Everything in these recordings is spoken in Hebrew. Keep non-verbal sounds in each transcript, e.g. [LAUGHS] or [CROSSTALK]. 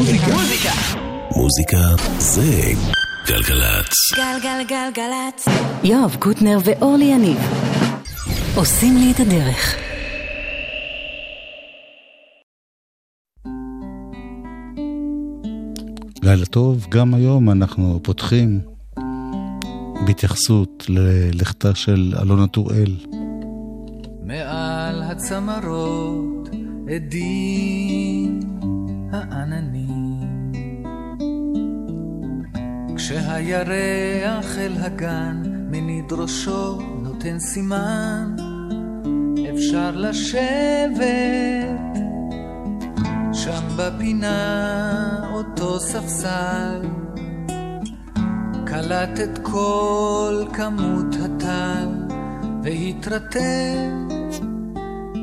מוזיקה. מוזיקה זה גלגלצ. גלגלגלגלצ. יואב קוטנר ואורלי יניב עושים לי את הדרך. לילה טוב, גם היום אנחנו פותחים בהתייחסות ללכתה של אלונה טוראל. מעל הצמרות עדים העננים. כשהירח אל הגן מניד ראשו נותן סימן אפשר לשבת שם בפינה אותו ספסל. קלט את כל כמות הטל והתרתם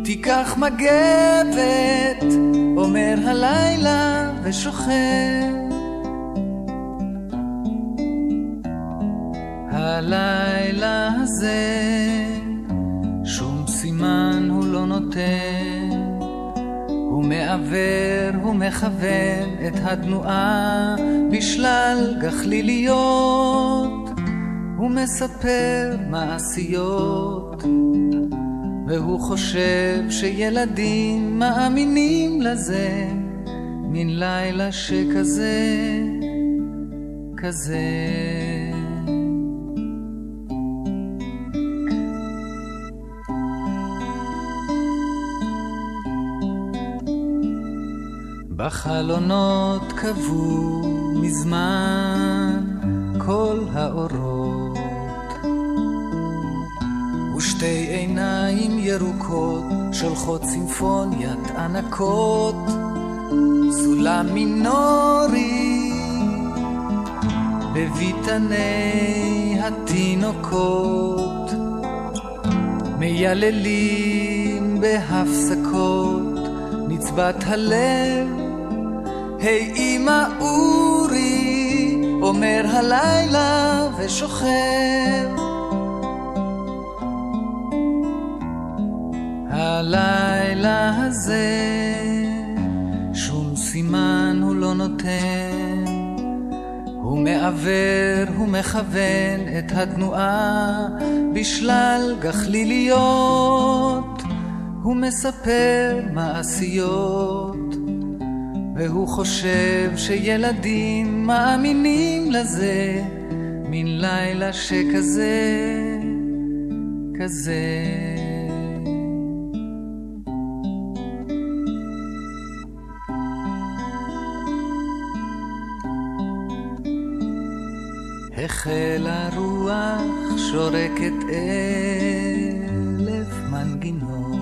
תיקח מגבת, אומר הלילה ושוכב. הלילה הזה שום סימן הוא לא נותן, הוא מעוור, הוא מכוון את התנועה בשלל גחליליות, הוא מספר מעשיות. והוא חושב שילדים מאמינים לזה, מין לילה שכזה, כזה. בחלונות קבעו מזמן כל האורות ושתי ירוקות שולחות סימפוניית ענקות, סולם מינורי בביתני התינוקות, מייללים בהפסקות נצבת הלב, היי hey, אמא אורי, אומר הלילה ושוכב. הלילה הזה שום סימן הוא לא נותן. הוא מעוור, הוא מכוון את התנועה בשלל גחליליות. הוא מספר מעשיות והוא חושב שילדים מאמינים לזה. מין לילה שכזה, כזה. החלה רוח שורקת אלף מנגינות.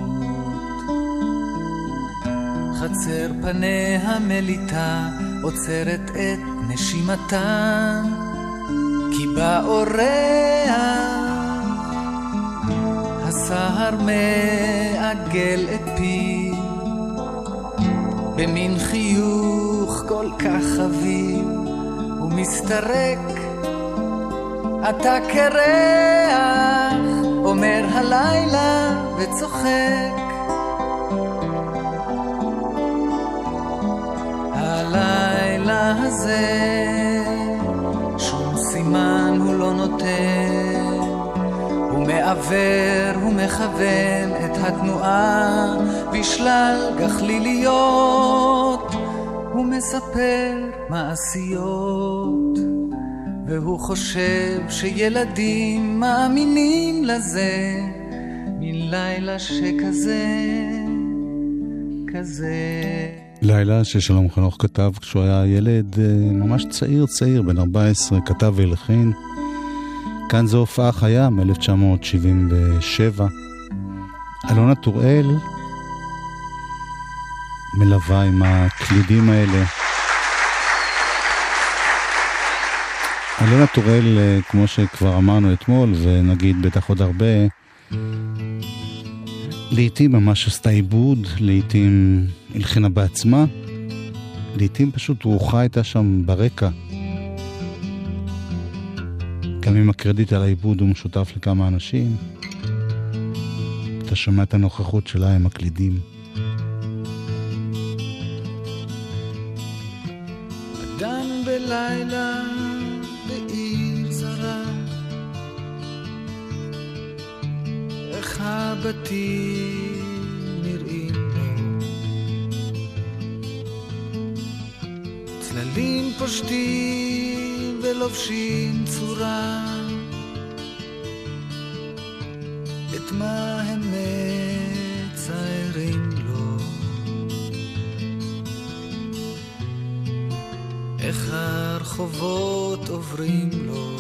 חצר פניה מליטה עוצרת את נשימתה, כי באורח הסהר מעגל את פיו, במין חיוך כל כך חביב, ומסתרק אתה קרח, אומר הלילה וצוחק. הלילה הזה, שום סימן הוא לא נותן, הוא מעוור, הוא מכוון את התנועה בשלל גחליליות, הוא מספר מעשיות. והוא חושב שילדים מאמינים לזה, מין לילה שכזה, כזה. לילה ששלום חנוך כתב כשהוא היה ילד אה, ממש צעיר צעיר, בן 14, כתב והלחין. כאן זו הופעה חיה מ-1977. אלונה טוראל מלווה עם הקלידים האלה. אלונה טוראל, אה, כמו שכבר אמרנו אתמול, ונגיד בטח עוד הרבה, לעתים ממש עשתה עיבוד, לעתים הלחינה בעצמה, לעתים פשוט רוחה הייתה שם ברקע. גם אם הקרדיט על העיבוד הוא משותף לכמה אנשים, אתה שומע את הנוכחות שלה עם הקלידים. הבתים נראים צללים פושטים ולובשים צורה. את מה הם מציירים לו. איך הרחובות עוברים לו?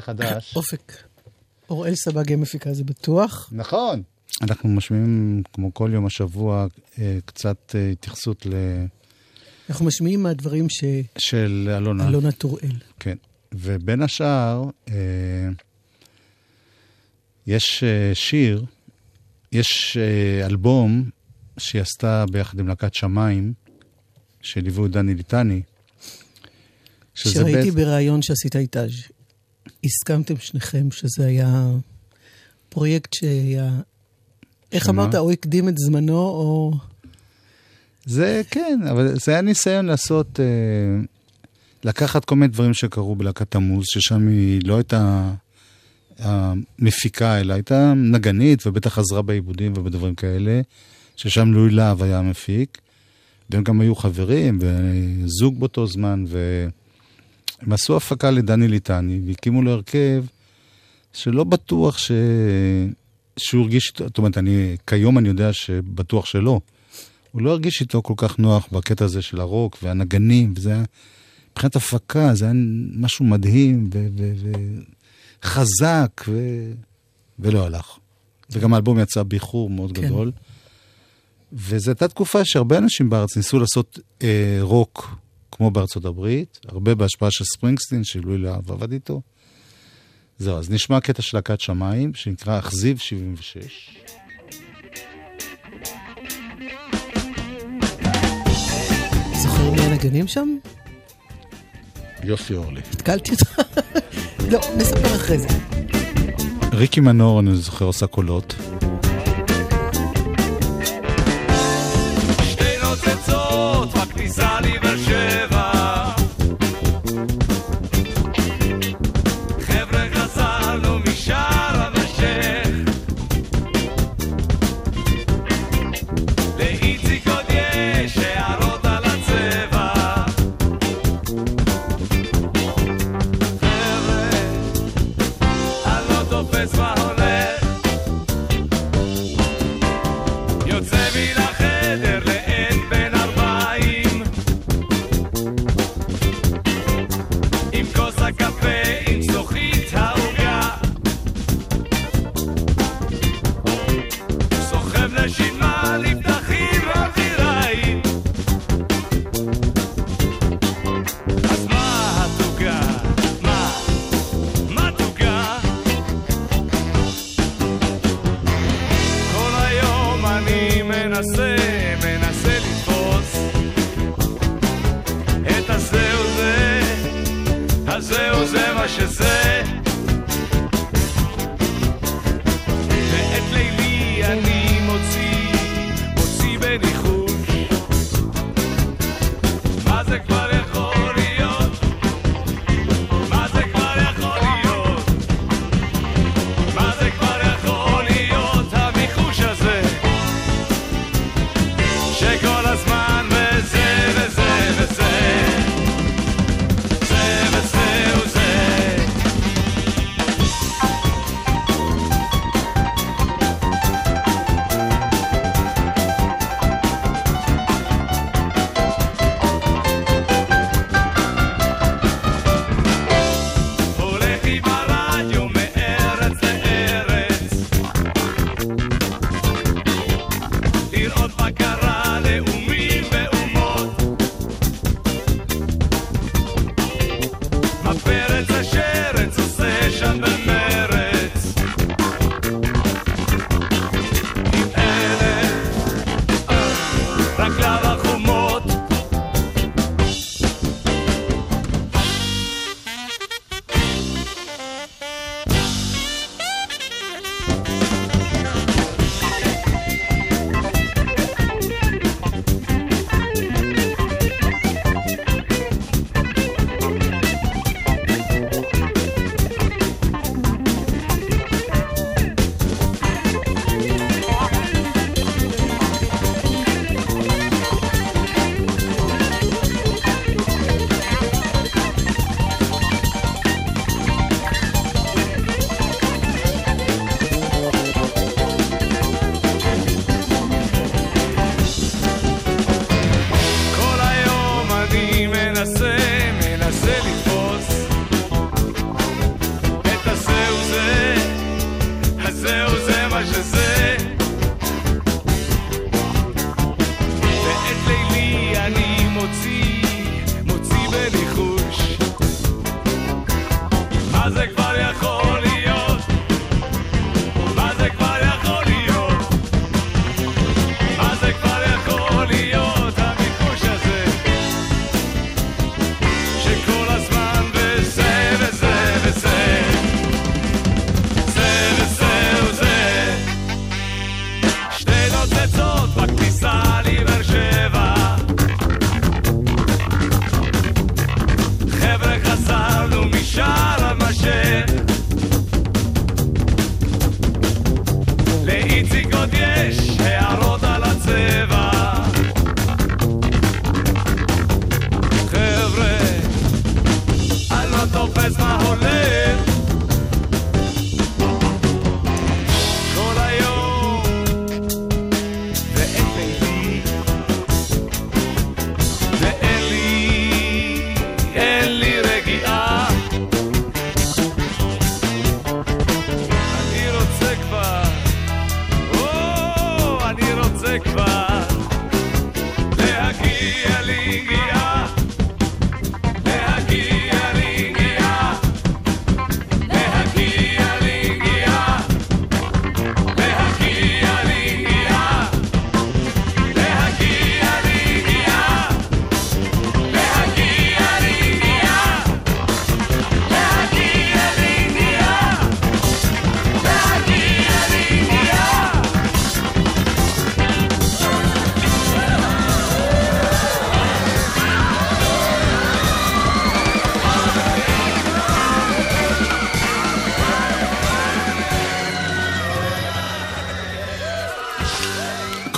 טכנאי חדש. אופק. אוראל סבג יהיה מפיקה, זה בטוח. נכון. אנחנו משמיעים, כמו כל יום השבוע, אה, קצת אה, התייחסות ל... אנחנו משמיעים מהדברים ש... של אלונה. אלונה טוראל. כן. ובין השאר, אה, יש שיר, יש אלבום שהיא עשתה ביחד עם להקת שמיים, שליוו את דני ליטני. שראיתי בעצם- בריאיון שעשית איתה, ש- הסכמתם שניכם שזה היה פרויקט שהיה... איך שמה? אמרת, או הקדים את זמנו, או... זה כן, אבל זה היה ניסיון לעשות, אה, לקחת כל מיני דברים שקרו בלהקת תמוז, ששם היא לא הייתה המפיקה, אלא הייתה נגנית, ובטח עזרה בעיבודים ובדברים כאלה, ששם לואי להב היה המפיק, והם גם היו חברים, וזוג באותו זמן, והם עשו הפקה לדני ליטני, והקימו לו הרכב שלא בטוח ש... שהוא הרגיש, איתו- זאת אומרת, אני, כיום אני יודע שבטוח שלא. הוא לא הרגיש איתו כל כך נוח בקטע הזה של הרוק והנגנים, וזה היה, מבחינת הפקה, זה היה משהו מדהים וחזק, ו... ולא הלך. וגם האלבום יצא באיחור מאוד. כן. גדול. וזו הייתה תקופה שהרבה אנשים בארץ ניסו לעשות אה, רוק כמו בארצות הברית, הרבה בהשפעה של ספרינגסטין, שלואי להב עבד איתו. זהו, אז נשמע קטע של להקת שמיים, שנקרא אכזיב 76. זוכר מי הנגנים שם? יופי אורלי. התקלתי אותך? לא, נספר אחרי זה. ריקי מנור, אני זוכר, עושה קולות. שתי נוצצות בכניסה לבאר שבע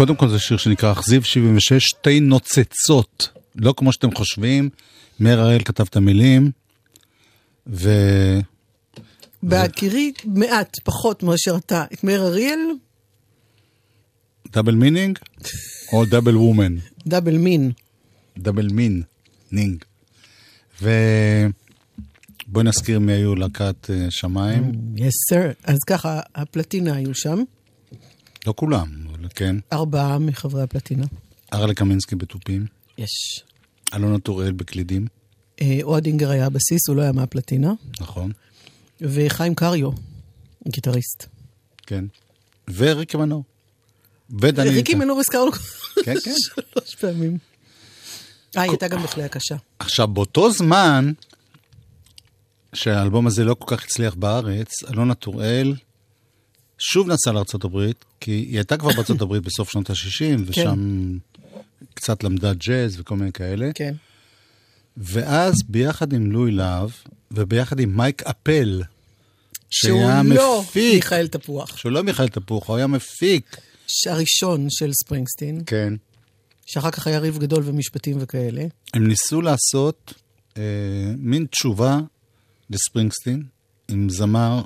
קודם כל זה שיר שנקרא אכזיב 76, שתי נוצצות. לא כמו שאתם חושבים, מאיר אריאל כתב את המילים, ו... בהכירי מעט פחות מאשר אתה את מאיר אריאל, double meaning או double woman? double מין. double מין, נינג. ובואי נזכיר מי היו להקת אה, שמיים. yes sir. אז ככה, הפלטינה היו שם, לא כולם, כן. ארבעה מחברי הפלטינה. ארלה קמינסקי בתופים, יש. אלונה טוראל בקלידים, אה, אוהד אינגר היה הבסיס, הוא לא היה מהפלטינה, נכון, וחיים קריו, גיטריסט. כן. וריקי מנור. ודני ריקי. מנור הזכרנו כן, כן. [LAUGHS] שלוש פעמים. אה, היא הייתה גם בכלי הקשה. עכשיו, באותו זמן שהאלבום הזה לא כל כך הצליח בארץ, אלונה טוראל שוב נסעה לארה"ב, כי היא הייתה כבר בארה"ב בסוף שנות ה-60, ושם קצת למדה ג'אז וכל מיני כאלה. כן. ואז ביחד עם לואי להב, וביחד עם מייק אפל, שהוא לא מפיק, מיכאל תפוח. שהוא לא מיכאל תפוח, הוא היה מפיק. הראשון של ספרינגסטין, כן. שאחר כך היה ריב גדול ומשפטים וכאלה. הם ניסו לעשות אה, מין תשובה לספרינגסטין, עם זמר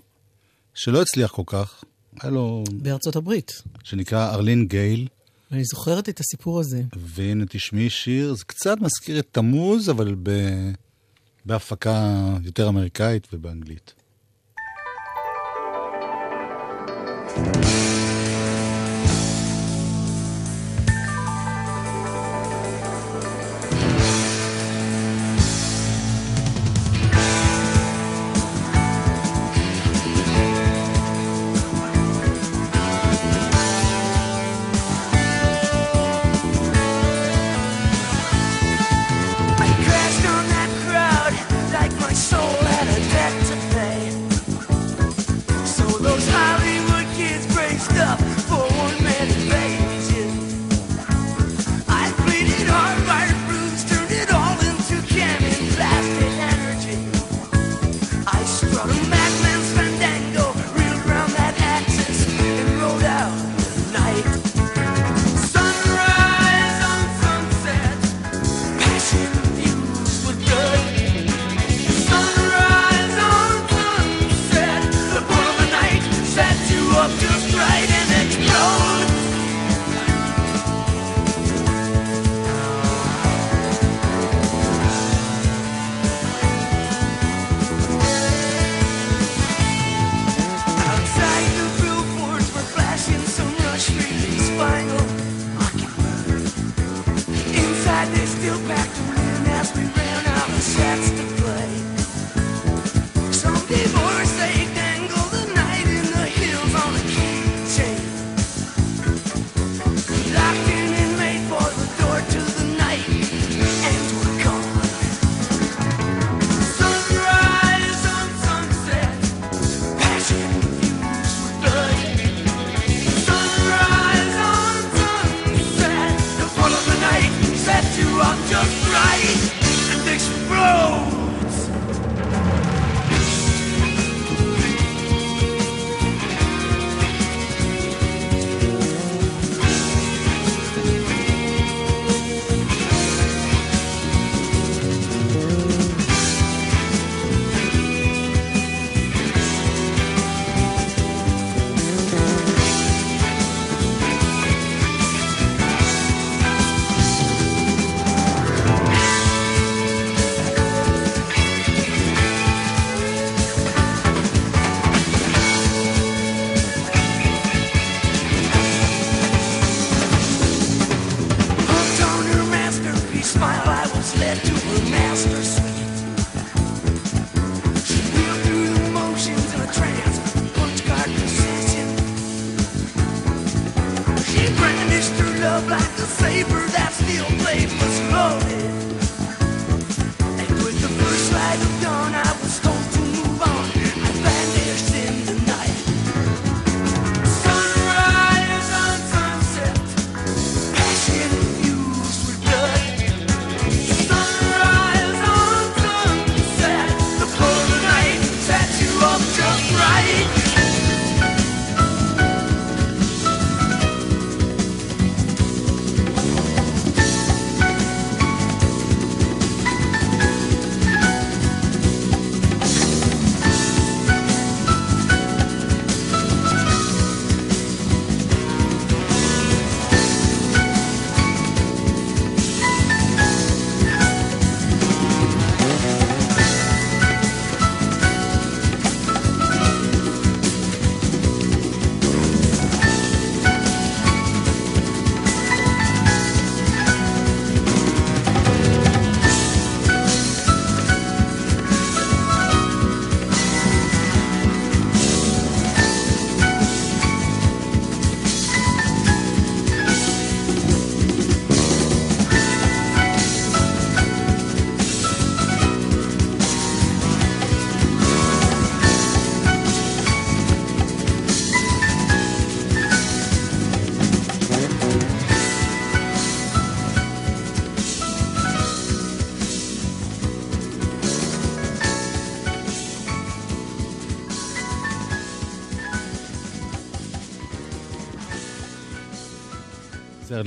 שלא הצליח כל כך, היה לו, בארצות הברית. שנקרא ארלין גייל, ואני זוכרת את הסיפור הזה. והנה תשמעי שיר, זה קצת מזכיר את תמוז, אבל ב... בהפקה יותר אמריקאית ובאנגלית. I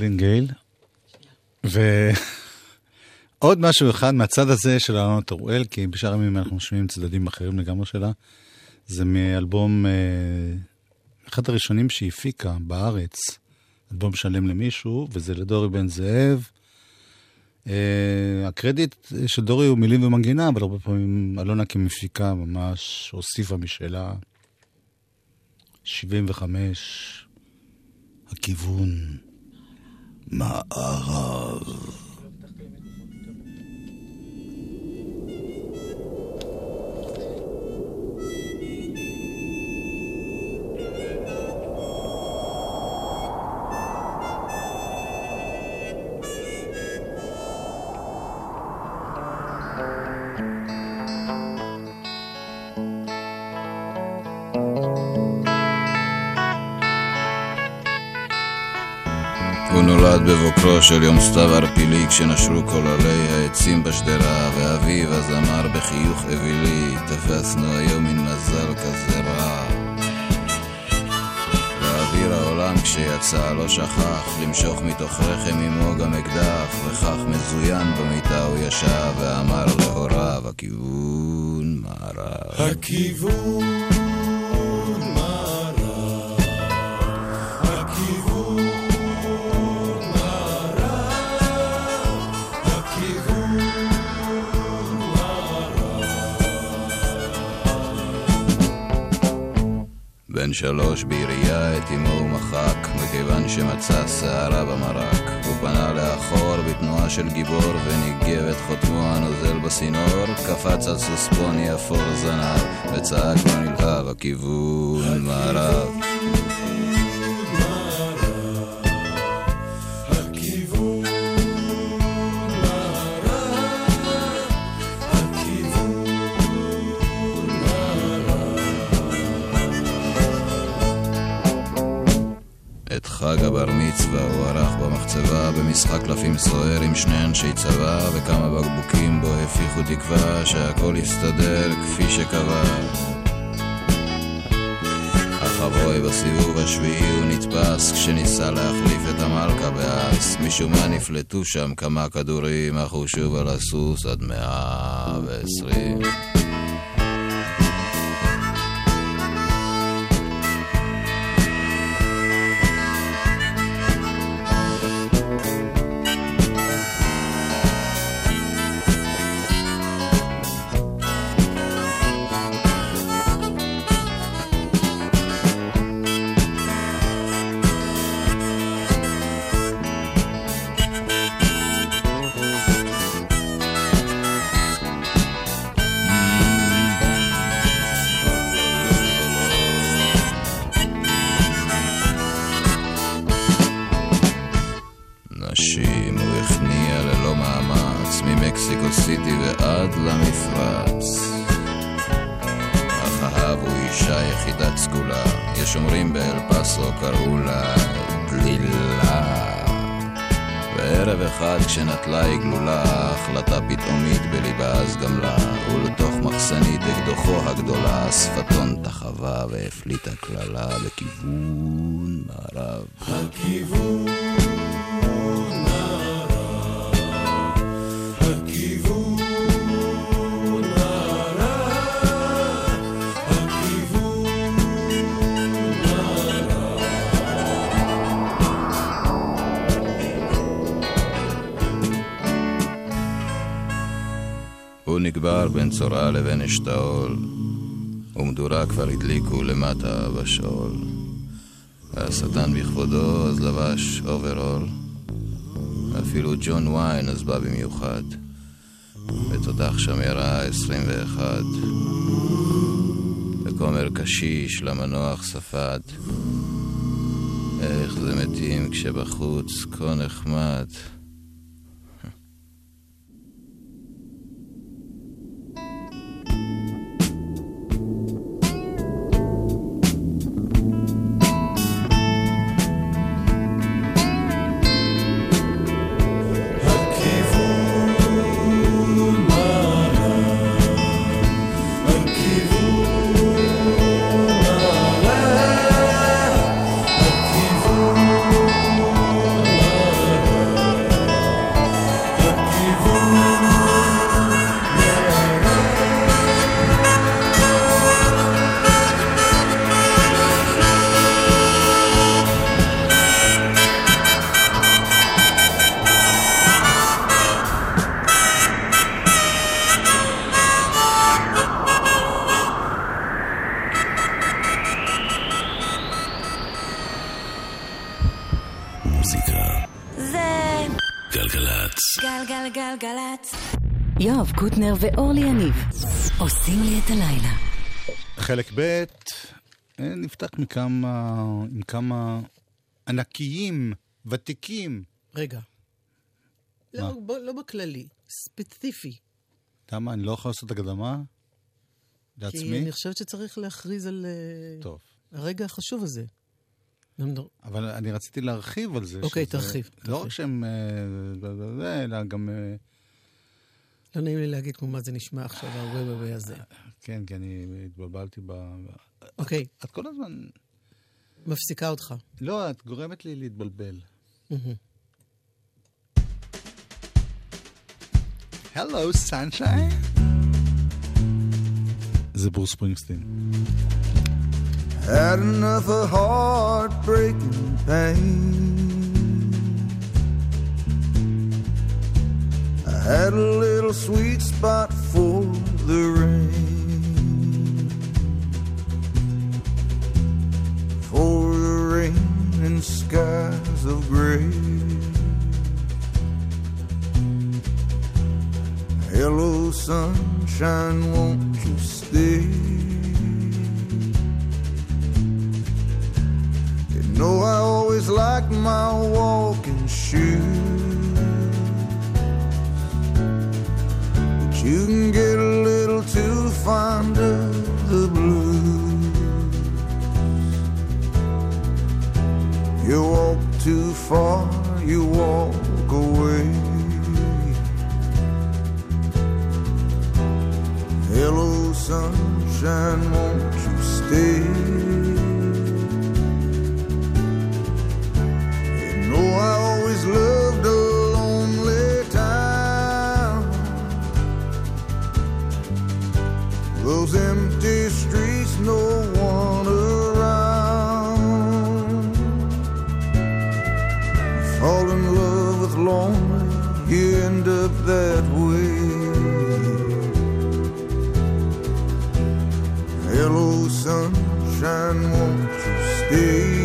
זה ארלין גייל. ועוד משהו אחד מהצד הזה של אלונה טוראל, כי בשאר הימים אנחנו שומעים צדדים אחרים לגמרי שלה. זה מאלבום, אה, אחד הראשונים שהיא הפיקה בארץ, אלבום שלם למישהו, וזה לדורי בן זאב. Uh, הקרדיט של דורי הוא מילים ומנגינה, אבל הרבה פעמים אלונה כמפיקה ממש הוסיפה משלה. 75, הכיוון, מערב. בבוקרו של יום סתיו ערפילי כשנשרו כל עלי העצים בשדרה ואביו אז אמר בחיוך אווילי תפסנו היום מין מזל כזה רע. ואוויר העולם כשיצא לא שכח למשוך מתוך רחם אמו גם אקדח וכך מזוין במיטה הוא ישב ואמר להוריו הכיוון מערב הכיוון שלוש בעירייה את אמו הוא מחק, מכיוון שמצא שערה במרק. הוא פנה לאחור בתנועה של גיבור, וניגב את חותמו הנוזל בסינור, קפץ על סוספוני אפור זנב, וצעק לו נלהב, הכיוון מערב. עם שני אנשי צבא וכמה בקבוקים בו הפיחו תקווה שהכל יסתדר כפי שקבע. אך אבוי בסיבוב השביעי הוא נתפס כשניסה להחליף את המלכה באס משום מה נפלטו שם כמה כדורים אך הוא שוב על הסוס עד מאה ועשרים ומדורה כבר הדליקו למטה בשאול. והשטן בכבודו אז לבש אוברול, ואפילו ג'ון ויין אז בא במיוחד, ותותח שם ירה 21. וכומר קשיש למנוח ספד, איך זה מתים כשבחוץ כה נחמד. נפתח מכמה, עם כמה ענקיים, ותיקים. רגע. לא, בוא, לא בכללי, ספציפי. למה, אני לא יכול לעשות הקדמה? כי לעצמי? אני חושבת שצריך להכריז על אה, טוב. הרגע החשוב הזה. גם- אבל אני רציתי להרחיב על זה. אוקיי, תרחיב, לא. רק שהם... אה, אלא גם... אה, לא נעים לי להגיד כמו מה זה נשמע עכשיו, הווי ווי הזה. כן, כי אני התבלבלתי ב... אוקיי, את כל הזמן... מפסיקה אותך. לא, את גורמת לי להתבלבל. Hello, sunshine. זה ברוס ספרינגסטין. Had enough of heartbreaking pain. I had a little sweet spot for the rain. And skies of gray. Hello, sunshine, won't you stay? You know I always like my walking shoes But you can get a little too fond of the blues You walk too far, you walk away Hello sunshine, won't you stay? You know I always loved lonely, you end up that way. Hello, sunshine, won't you stay?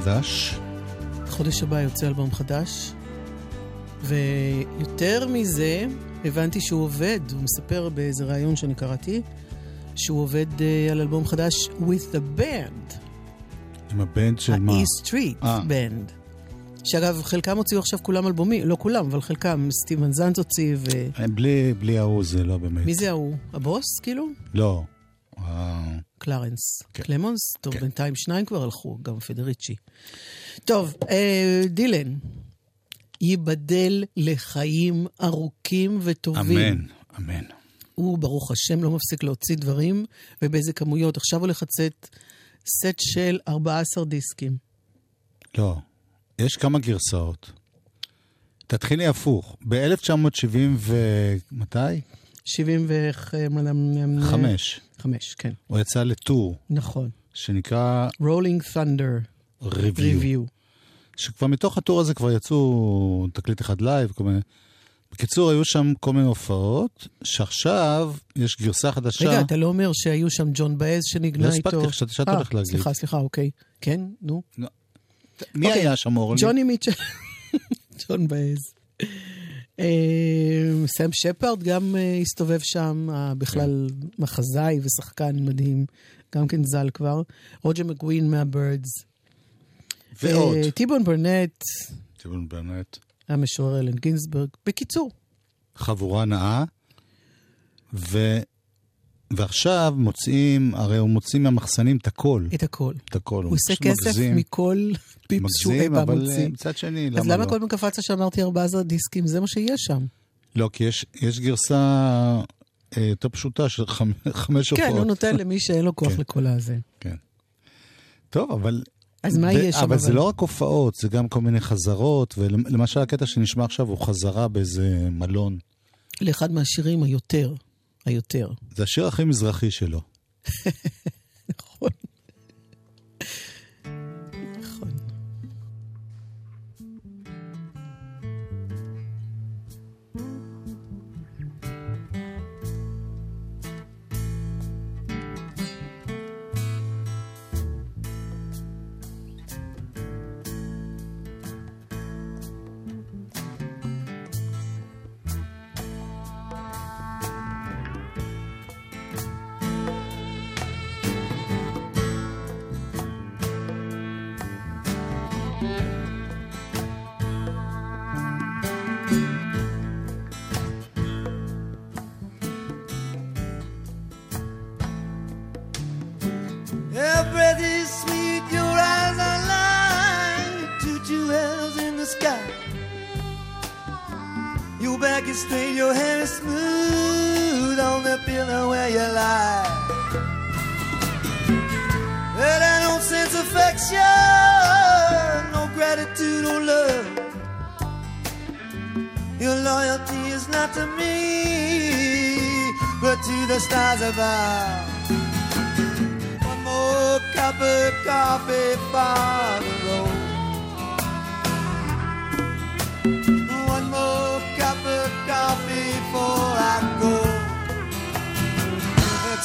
חדש. חודש הבא יוצא אלבום חדש, ויותר מזה, הבנתי שהוא עובד, הוא מספר באיזה ראיון שאני קראתי, שהוא עובד uh, על אלבום חדש with the band, עם הבנד של מה? ה-E Street אה. Band. שאגב, חלקם הוציאו עכשיו כולם אלבומים, לא כולם, אבל חלקם, סטיבן זנט הוציא, ו... אה, בלי, בלי ההוא זה לא באמת. מי זה ההוא? הבוס, כאילו? לא. קלרנס. כן. קלמונס? טוב, כן. בינתיים שניים כבר הלכו, גם פדריצ'י. טוב, אה, דילן, ייבדל לחיים ארוכים וטובים. אמן, אמן. הוא, ברוך השם, לא מפסיק להוציא דברים, ובאיזה כמויות. עכשיו הולך לצאת סט של 14 דיסקים. לא. יש כמה גרסאות. תתחילי הפוך. ב-1970 ו... מתי? 75. חמש. חמש, כן. הוא יצא לטור נכון. שנקרא Rolling Thunder Revue. שכבר מתוך הטור הזה כבר יצאו תקליט אחד live, כל מיני... בקיצור, היו שם כל מיני הופעות, שעכשיו יש גרסה חדשה. רגע, אתה לא אומר שהיו שם ג'ואן באז שנגנה לא איתו? הספקתי, חשבתי שאת אה, הולכת להגיד. סליחה, סליחה, אוקיי. כן, נו. מי אוקיי. היה שם, אורלי? ג'וני מיטשל. [LAUGHS] ג'ון באז. אה, סם שפרד גם אה, הסתובב שם, אה, בכלל מחזאי ושחקן מדהים, גם כן ז"ל כבר. רוג'ר מקווין מהבירדס. ועוד. טיבון ברנט, טיבון ברנט. המשורר אלן גינסברג. בקיצור, חבורה נאה, ו... ועכשיו מוציאים, הרי הוא מוציא מהמחסנים את הכל. את הכל. את הכל. הוא עושה כסף מגזים, מכל פיפס שהוא אי מגזים, פעם אבל מוציא. אה, מצד שני, למה אז לא? למה כל הזמן קפצת שאמרתי 14 דיסקים? זה מה שיש שם. לא, כי יש, יש גרסה אה, יותר פשוטה של חמ... חמש כן, הופעות. הוא נותן למי שאין לו כוח כן. לכל הזה. כן. טוב, אבל... אז מה יהיה שם? אבל זה לא רק הופעות, זה גם כל מיני חזרות, ולמשל הקטע שנשמע עכשיו הוא חזרה באיזה מלון. לאחד מהשירים היותר, היותר. זה השיר הכי מזרחי שלו. [LAUGHS]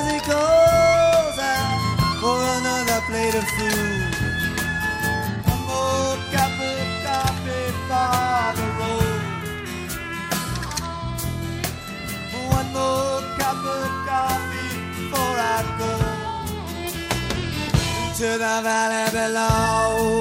as he calls out for another plate of food. One more cup of coffee for the road. Oh. One more cup of coffee before I go to the valley below.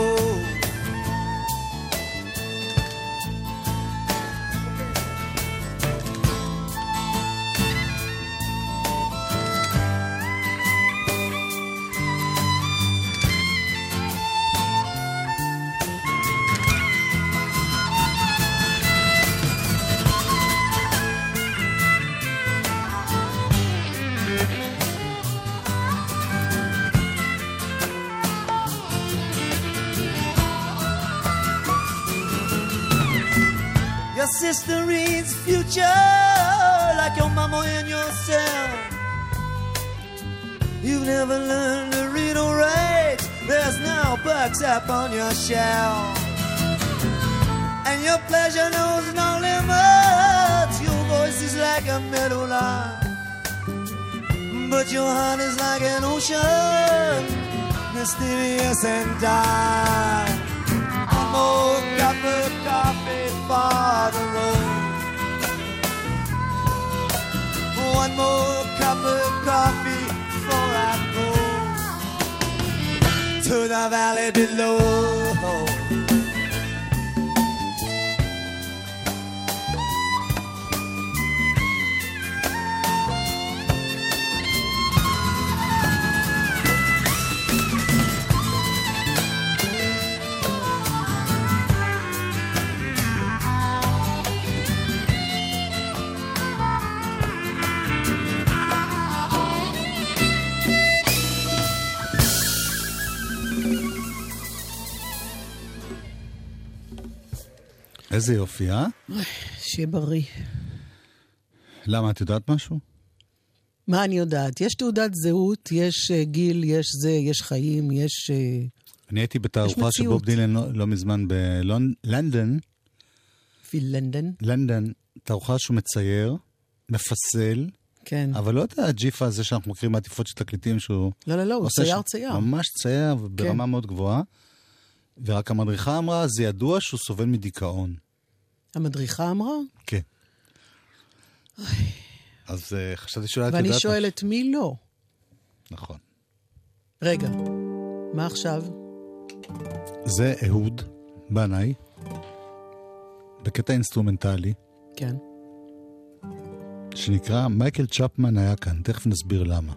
Up on your shelf. And your pleasure knows no limits. Your voice is like a meadow lark. But your heart is like an ocean, mysterious and dark. One more cup of coffee for the road. One more cup of coffee to the valley below. איזה יופי, אה? שיהיה בריא. למה, את יודעת משהו? מה אני יודעת? יש תעודת זהות, יש אה, גיל, יש זה, יש חיים, יש... אה, אני הייתי בתערוכה של. בוב דילן לא, לא מזמן בלונדון, פילנדן. לונדון, תערוכה שהוא מצייר, מפסל, כן. אבל לא את הג'יפה הזה שאנחנו מכירים מהעטיפות של תקליטים שהוא... לא, לא, לא, הוא צייר ש- צייר. ממש צייר ברמה כן. מאוד גבוהה. ורק המדריכה אמרה, זה ידוע שהוא סובל מדיכאון. המדריכה אמרה, כן. אז אה, חשבתי שאולי את יודעת... ואני. שואלת, מי לא? נכון. רגע, מה עכשיו? זה אהוד בנאי, בקטע אינסטרומנטלי, כן. שנקרא מייקל צ'פמן היה כאן, תכף נסביר למה.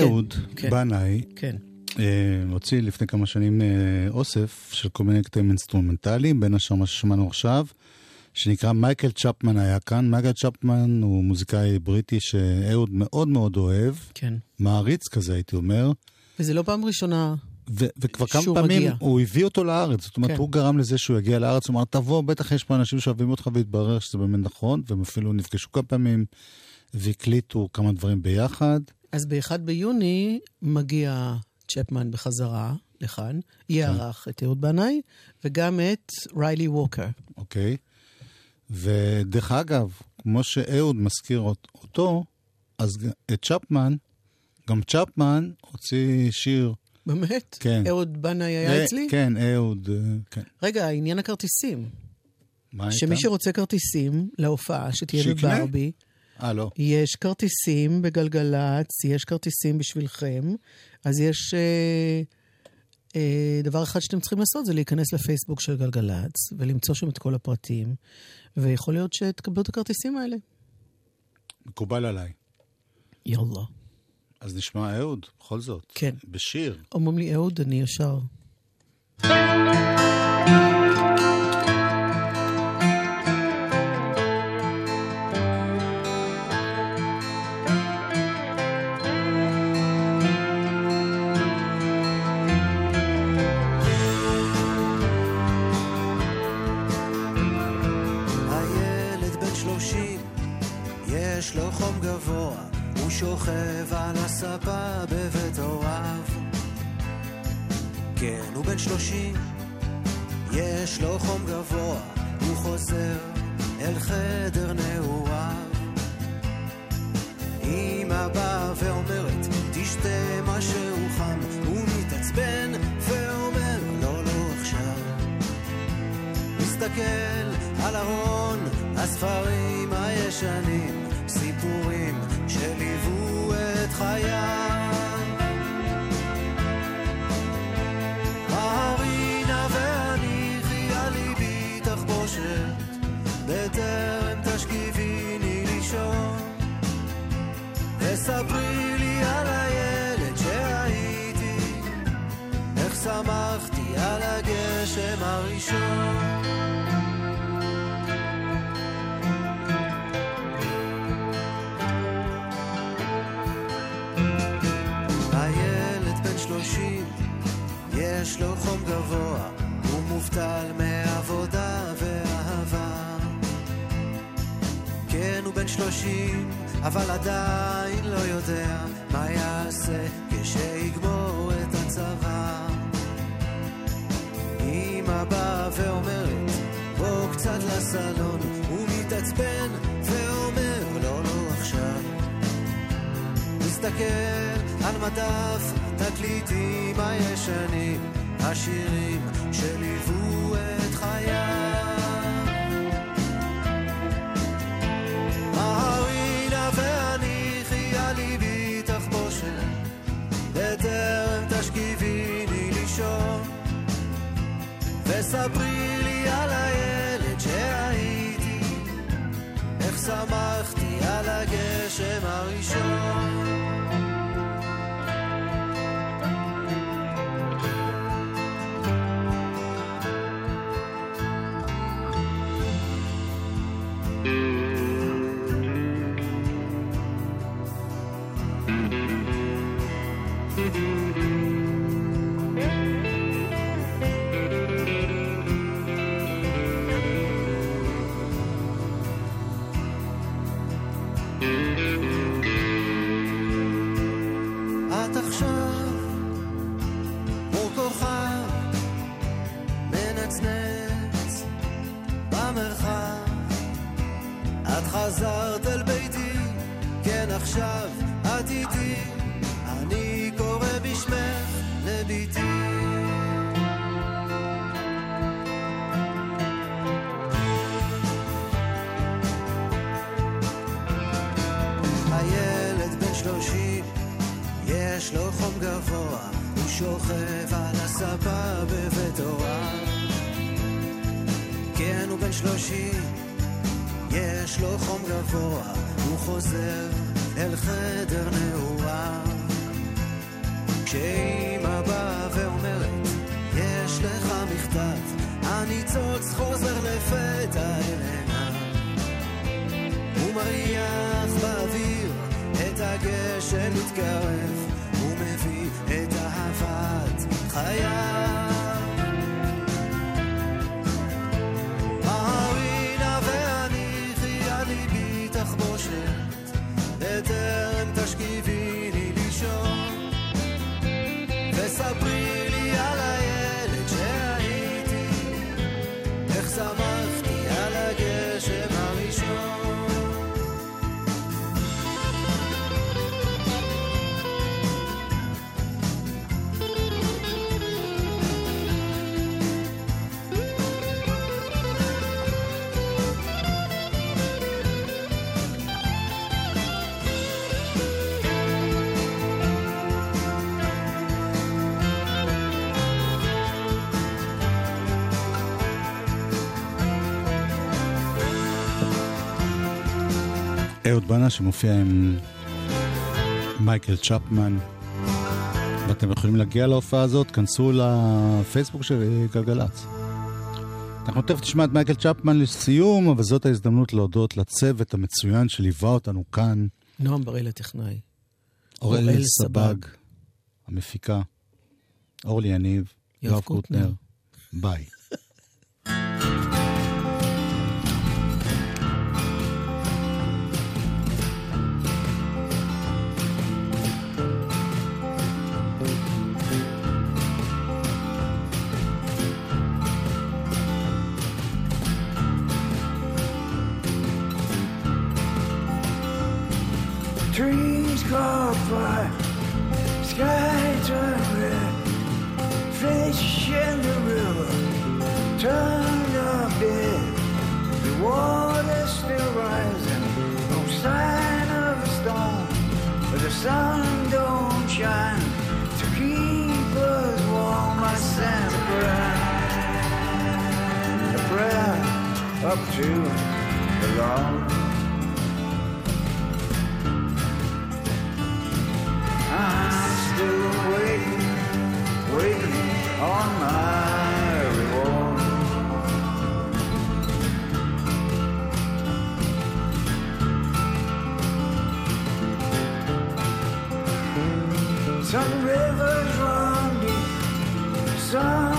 אהוד כן. בנאי כן. אה, הוציא לפני כמה שנים אה, אוסף של כל מיני קטעים אינסטרומנטליים, בין השאר מה ששמענו עכשיו, שנקרא מייקל צ'פמן היה כאן. מייקל צ'פמן הוא מוזיקאי בריטי שאהוד מאוד מאוד אוהב, כן. מעריץ כזה הייתי אומר. וזה לא פעם ראשונה. ו- וכבר כמה פעמים מגיע. הוא הביא אותו לארץ, זאת אומרת, כן. הוא גרם לזה שהוא יגיע לארץ, הוא אמר, תבוא, בטח יש פה אנשים שאוהבים אותך, והתברר שזה באמת נכון, והם אפילו נפגשו כמה פעמים, והקליטו כמה דברים ביחד. אז ב-1 ביוני מגיע צ'פמן בחזרה לכאן, יארח את אהוד בנאי, וגם את ריילי ווקר. אוקיי? ודרך אגב, כמו שאהוד מזכיר אות- אותו, אז את צ'פמן, גם צ'פמן הוציא שיר. באמת? כן. אהוד בנאי היה אצלי? כן, אהוד, אה, כן. רגע, עניין הכרטיסים. מה הייתה? שמי שרוצה כרטיסים להופעה שתהיה שיקנה? בברבי, אה, לא. יש כרטיסים בגלגלצ, יש כרטיסים בשבילכם, אז יש... אה, אה, דבר אחד שאתם צריכים לעשות זה להיכנס לפייסבוק של גלגלצ ולמצוא שם את כל הפרטים, ויכול להיות שתקבלו את הכרטיסים האלה. מקובל עליי. יאללה. אז נשמע אהוד, בכל זאת. כן. בשיר. אומרים לי, אהוד, אני ישר. שוכב על הספה בבית הוריו. כן, הוא בן שלושים, יש לו חום גבוה, הוא חוזר אל חדר נעוריו. אמא באה ואומרת, תשתה משהו חם, הוא מתעצבן ואומר, לא, לא עכשיו. מסתכל על ארון הספרים הישנים, סיפורים שליוו את חייו. ההרינה והניחי על ליבי תחבושת, בטרם תשכיביני לישון. וספרי לי על הילד שהייתי, איך שמחתי על הגשם הראשון. יש לו חום גבוה, הוא מובטל מעבודה ואהבה. כן, הוא בן שלושים, אבל עדיין לא יודע מה יעשה כשיגמור את הצבא. אמא באה ואומרת, בוא קצת לסלון, הוא מתעצבן ואומר, לא, לא עכשיו. מסתכל על מדף תקליטים הישנים, השירים שליוו את חייו. ההרינה והניחי על ליבי תחבושת, בטרם תשכיביני לישון. וספרי לי על הילד שהייתי, איך שמחתי על הגשם הראשון. שלושים, יש לו חום גבוה, הוא חוזר אל חדר נעוריו. כשאימא באה ואומרת, יש לך מכתב, הניצוץ חוזר לפתע אלינה. הוא מריח באוויר את הגשם מתקרב, אהוד בנה שמופיע עם מייקל צ'פמן. ואתם יכולים להגיע להופעה הזאת, כנסו לפייסבוק של גלגלצ. אנחנו תכף נשמע את מייקל צ'פמן לסיום, אבל זאת ההזדמנות להודות לצוות המצוין שליווה אותנו כאן. נועם בראל הטכנאי. אוראל סבג. המפיקה, אורלי יניב, יואב. קוטנר. ביי. Up here the river turn up the the water still rising, no sign of a star, but the sun don't shine to keep us warm us and the Lord. I'm still waiting, waiting on my reward. Some rivers run deep, some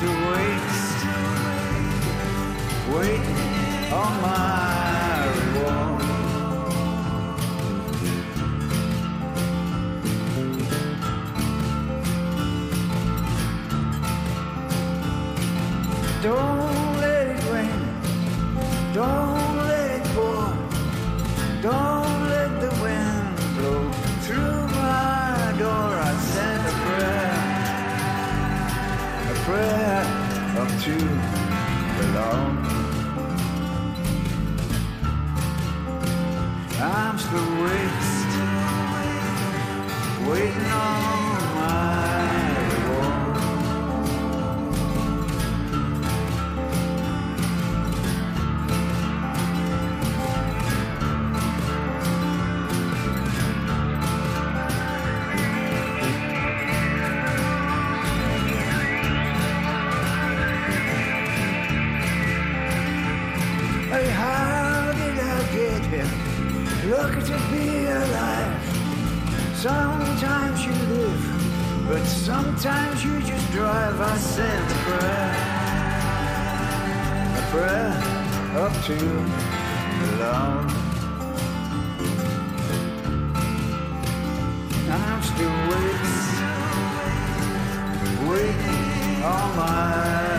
to waste, waiting on oh my. love to I'm still waiting, waiting all my